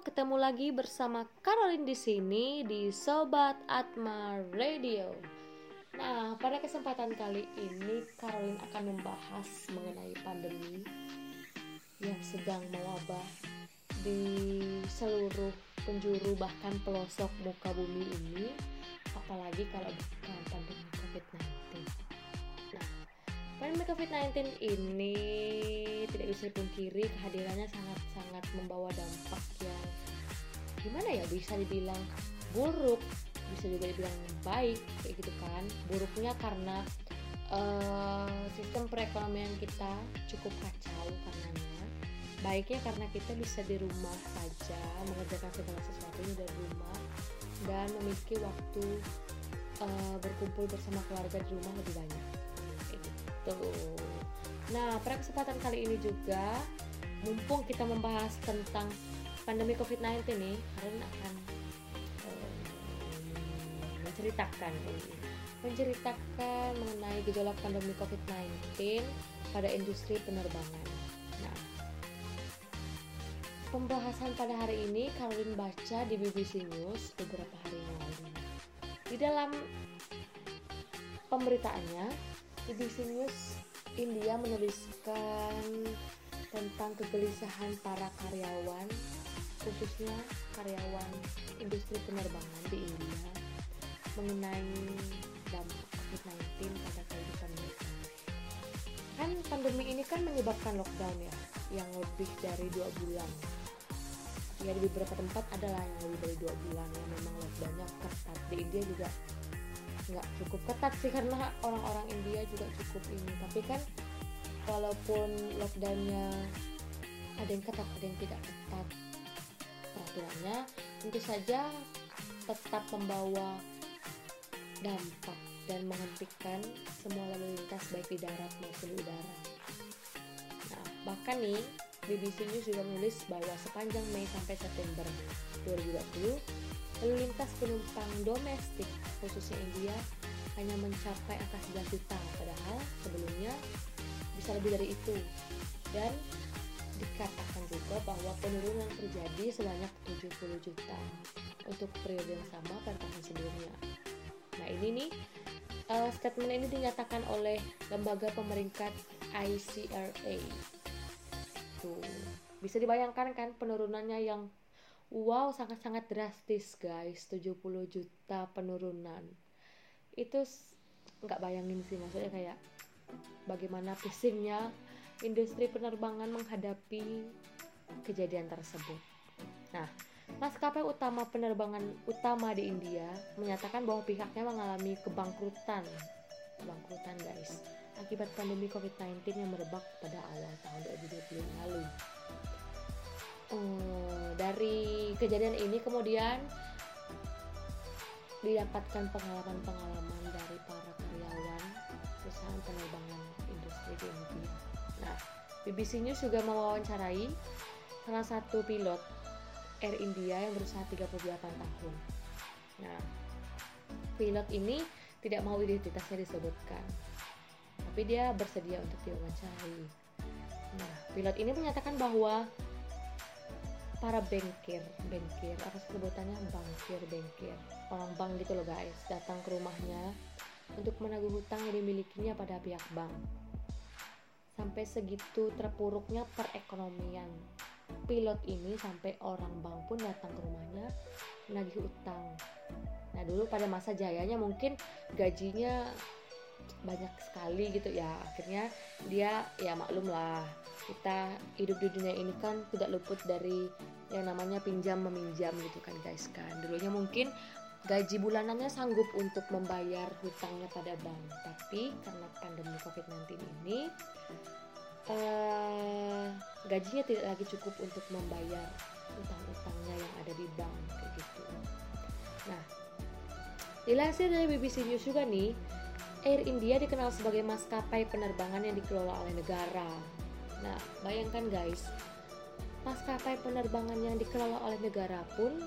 ketemu lagi bersama Caroline di sini di Sobat Atma Radio. Nah, pada kesempatan kali ini Caroline akan membahas mengenai pandemi yang sedang mewabah di seluruh penjuru bahkan pelosok muka bumi ini, apalagi kalau bukan pandemi COVID-19. Nah, pandemi COVID-19 ini tidak bisa dipungkiri kehadirannya sangat-sangat membawa dampak yang gimana ya bisa dibilang buruk bisa juga dibilang baik kayak gitu kan. Buruknya karena uh, sistem perekonomian kita cukup kacau karenanya. Baiknya karena kita bisa di rumah saja mengerjakan segala sesuatunya dari rumah dan memiliki waktu uh, berkumpul bersama keluarga di rumah lebih banyak. Kayak gitu. Nah, pada kesempatan kali ini juga, mumpung kita membahas tentang pandemi COVID-19 nih, Karen akan um, menceritakan ini, menceritakan mengenai gejolak pandemi COVID-19 pada industri penerbangan. Nah, pembahasan pada hari ini Caroline baca di BBC News beberapa hari yang lalu. Di dalam pemberitaannya, BBC News India menuliskan tentang kegelisahan para karyawan khususnya karyawan industri penerbangan di India mengenai dampak COVID-19 pada kehidupan mereka. Kan pandemi ini kan menyebabkan lockdown ya, yang lebih dari dua bulan. Ya di beberapa tempat adalah yang lebih dari dua bulan yang memang lockdownnya ketat. Di India juga nggak cukup ketat sih karena orang-orang India juga cukup ini tapi kan walaupun lockdownnya ada yang ketat ada yang tidak ketat peraturannya tentu saja tetap membawa dampak dan menghentikan semua lalu lintas baik di darat maupun di udara. Nah, bahkan nih BBC News juga menulis bahwa sepanjang Mei sampai September 2020 lalu lintas penumpang domestik khususnya India hanya mencapai angka 11 juta padahal sebelumnya bisa lebih dari itu dan dikatakan juga bahwa penurunan terjadi sebanyak 70 juta untuk periode yang sama pada tahun sebelumnya. Nah ini nih uh, statement ini dinyatakan oleh lembaga pemeringkat ICRA. Tuh bisa dibayangkan kan penurunannya yang wow sangat-sangat drastis guys 70 juta penurunan itu nggak bayangin sih maksudnya kayak bagaimana pusingnya industri penerbangan menghadapi kejadian tersebut. Nah maskapai utama penerbangan utama di India menyatakan bahwa pihaknya mengalami kebangkrutan. Kebangkrutan guys. Akibat pandemi COVID-19 yang merebak pada awal tahun 2020 lalu. Hmm, dari kejadian ini kemudian didapatkan pengalaman-pengalaman dari para karyawan perusahaan penerbangan industri di India. Nah, BBC News juga mewawancarai salah satu pilot Air India yang berusaha 38 tahun. Nah, pilot ini tidak mau identitasnya disebutkan, tapi dia bersedia untuk diwawancarai. Nah, pilot ini menyatakan bahwa para bankir bankir apa sebutannya bankir bankir orang bank gitu loh guys datang ke rumahnya untuk menagih hutang yang dimilikinya pada pihak bank sampai segitu terpuruknya perekonomian. Pilot ini sampai orang bank pun datang ke rumahnya menagih utang. Nah dulu pada masa jayanya mungkin gajinya banyak sekali gitu ya. Akhirnya dia ya maklum lah kita hidup di dunia ini kan tidak luput dari yang namanya pinjam meminjam gitu kan guys kan. Dulunya mungkin gaji bulanannya sanggup untuk membayar hutangnya pada bank. Tapi karena pandemi covid-19 ini eh, gajinya tidak lagi cukup untuk membayar utang-utangnya yang ada di bank kayak gitu nah dilansir dari BBC News juga nih Air India dikenal sebagai maskapai penerbangan yang dikelola oleh negara. Nah, bayangkan guys, maskapai penerbangan yang dikelola oleh negara pun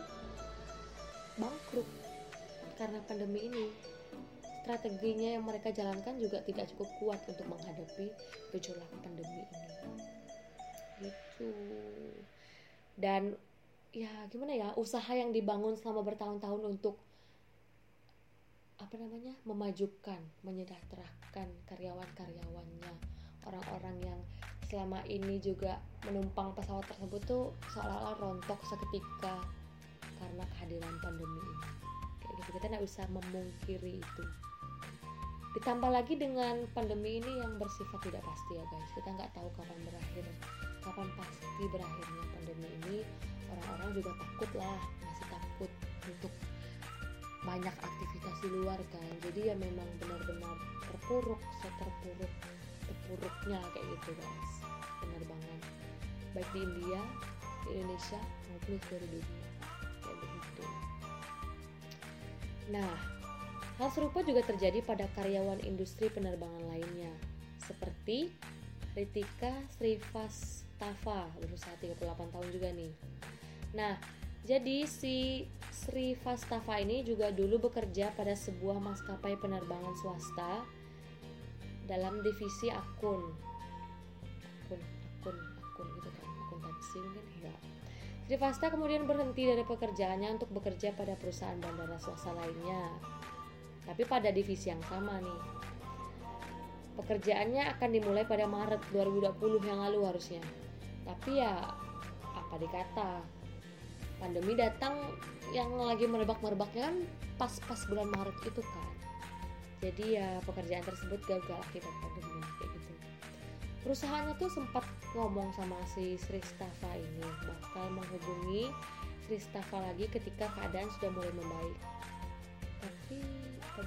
bangkrut karena pandemi ini. Strateginya yang mereka jalankan juga tidak cukup kuat untuk menghadapi gejolak pandemi ini. Gitu. Dan ya gimana ya usaha yang dibangun selama bertahun-tahun untuk apa namanya memajukan menyejahterakan karyawan-karyawannya orang-orang yang selama ini juga menumpang pesawat tersebut tuh seolah-olah rontok seketika karena kehadiran pandemi ini kayak gitu kita nggak bisa memungkiri itu ditambah lagi dengan pandemi ini yang bersifat tidak pasti ya guys. Kita nggak tahu kapan berakhir kapan pasti berakhirnya pandemi ini. Orang-orang juga takut lah masih takut untuk banyak aktivitas di luar kan. Jadi ya memang benar-benar terpuruk seterpuruk terpuruknya kayak gitu guys. Penerbangan baik di India di Indonesia maupun di seluruh dunia. Kayak begitu. Nah hal serupa juga terjadi pada karyawan industri penerbangan lainnya seperti Ritika Srivastava berusia 38 tahun juga nih nah jadi si Sri Fastava ini juga dulu bekerja pada sebuah maskapai penerbangan swasta dalam divisi akun. Akun, akun, akun gitu kan, akuntansi mungkin ya. Sri Fasta kemudian berhenti dari pekerjaannya untuk bekerja pada perusahaan bandara swasta lainnya. Tapi pada divisi yang sama nih. Pekerjaannya akan dimulai pada Maret 2020 yang lalu harusnya. Tapi ya apa dikata, pandemi datang yang lagi merebak-merebaknya kan pas-pas bulan Maret itu kan jadi ya pekerjaan tersebut gagal akibat pandemi kayak gitu perusahaannya tuh sempat ngomong sama si Sri Stafa ini bakal menghubungi Sri Stafa lagi ketika keadaan sudah mulai membaik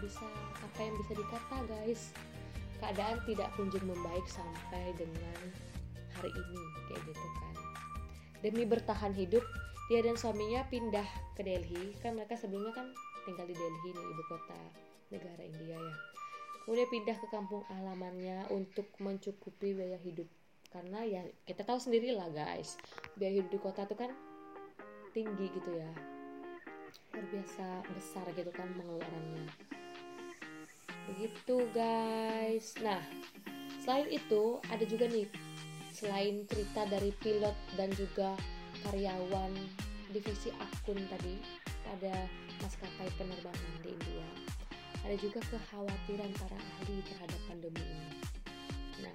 bisa apa yang bisa dikata guys. Keadaan tidak kunjung membaik sampai dengan hari ini kayak gitu kan. Demi bertahan hidup dia dan suaminya pindah ke Delhi. Kan mereka sebelumnya kan tinggal di Delhi nih ibu kota negara India ya. Kemudian pindah ke kampung halamannya untuk mencukupi biaya hidup. Karena ya kita tahu sendiri lah guys. Biaya hidup di kota tuh kan tinggi gitu ya. Luar biasa besar gitu kan pengeluarannya begitu guys nah selain itu ada juga nih selain cerita dari pilot dan juga karyawan divisi akun tadi pada maskapai penerbangan di India. Ada juga kekhawatiran para ahli terhadap pandemi ini. Nah,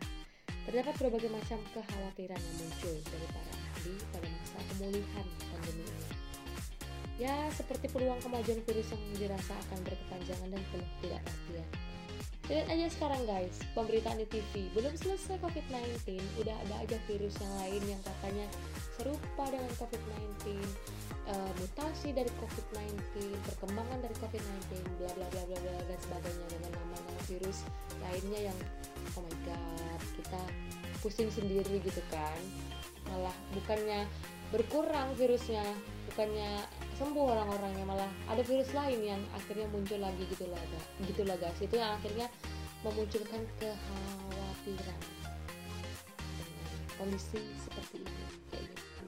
terdapat berbagai macam kekhawatiran yang muncul dari para ahli pada masa pemulihan pandemi ini. Ya, seperti peluang kemajuan virus yang dirasa akan berkepanjangan dan penuh tidak pastian. Lihat aja sekarang guys, pemberitaan di TV belum selesai COVID-19, udah ada aja virus yang lain yang katanya serupa dengan COVID-19, uh, mutasi dari COVID-19, perkembangan dari COVID-19, bla bla bla bla bla dan sebagainya dengan nama-nama virus lainnya yang oh my god, kita pusing sendiri gitu kan. Malah bukannya berkurang virusnya, bukannya sembuh orang-orangnya malah. Ada virus lain yang akhirnya muncul lagi gitu lah gitu lah guys itu yang akhirnya memunculkan kekhawatiran. Kondisi seperti ini kayak gitu.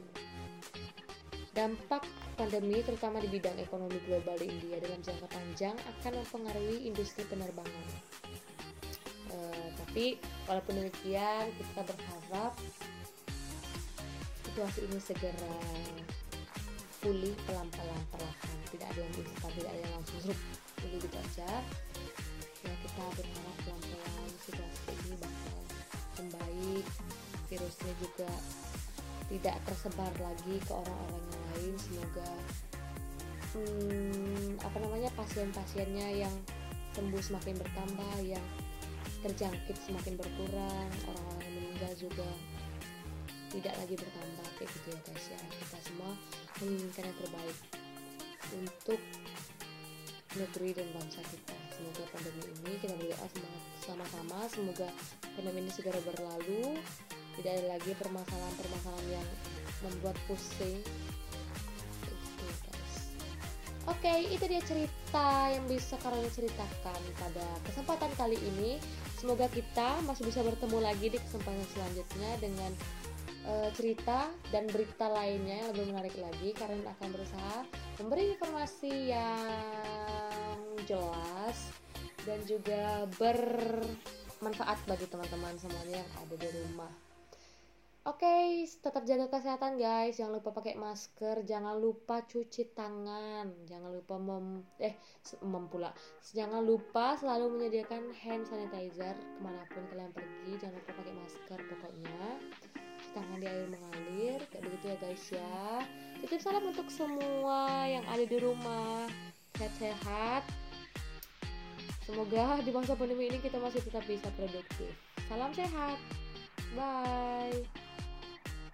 Dampak pandemi terutama di bidang ekonomi global di India dalam jangka panjang akan mempengaruhi industri penerbangan. Uh, tapi walaupun demikian kita berharap situasi ini segera pulih pelan-pelan perlahan. Tidak ada yang instan tidak ada yang langsung serup jadi gitu aja. Ya kita berharap pelan-pelan situasi ini bakal membaik virusnya juga tidak tersebar lagi ke orang-orang yang lain. Semoga hmm, apa namanya pasien-pasiennya yang sembuh semakin bertambah yang terjangkit semakin berkurang orang-orang yang meninggal juga tidak lagi bertambah kayak gitu ya guys ya. Kita semua menginginkan yang terbaik untuk negeri dan bangsa kita. Semoga pandemi ini kita berdoa sama-sama. Semoga pandemi ini segera berlalu. Tidak ada lagi permasalahan-permasalahan yang membuat pusing. Guys. Oke okay, itu dia cerita yang bisa kalian ceritakan pada kesempatan kali ini. Semoga kita masih bisa bertemu lagi di kesempatan selanjutnya dengan uh, cerita dan berita lainnya yang lebih menarik lagi karena akan berusaha memberi informasi yang jelas dan juga bermanfaat bagi teman-teman semuanya yang ada di rumah. Oke, okay, tetap jaga kesehatan guys. Jangan lupa pakai masker, jangan lupa cuci tangan, jangan lupa mem eh mem pula. Jangan lupa selalu menyediakan hand sanitizer ke mana pun kalian pergi. Jangan lupa pakai masker pokoknya. Tangan di air mengalir, kayak begitu ya guys ya. Titip salam untuk semua yang ada di rumah. Sehat-sehat. Semoga di masa pandemi ini kita masih tetap bisa produktif. Salam sehat. Bye.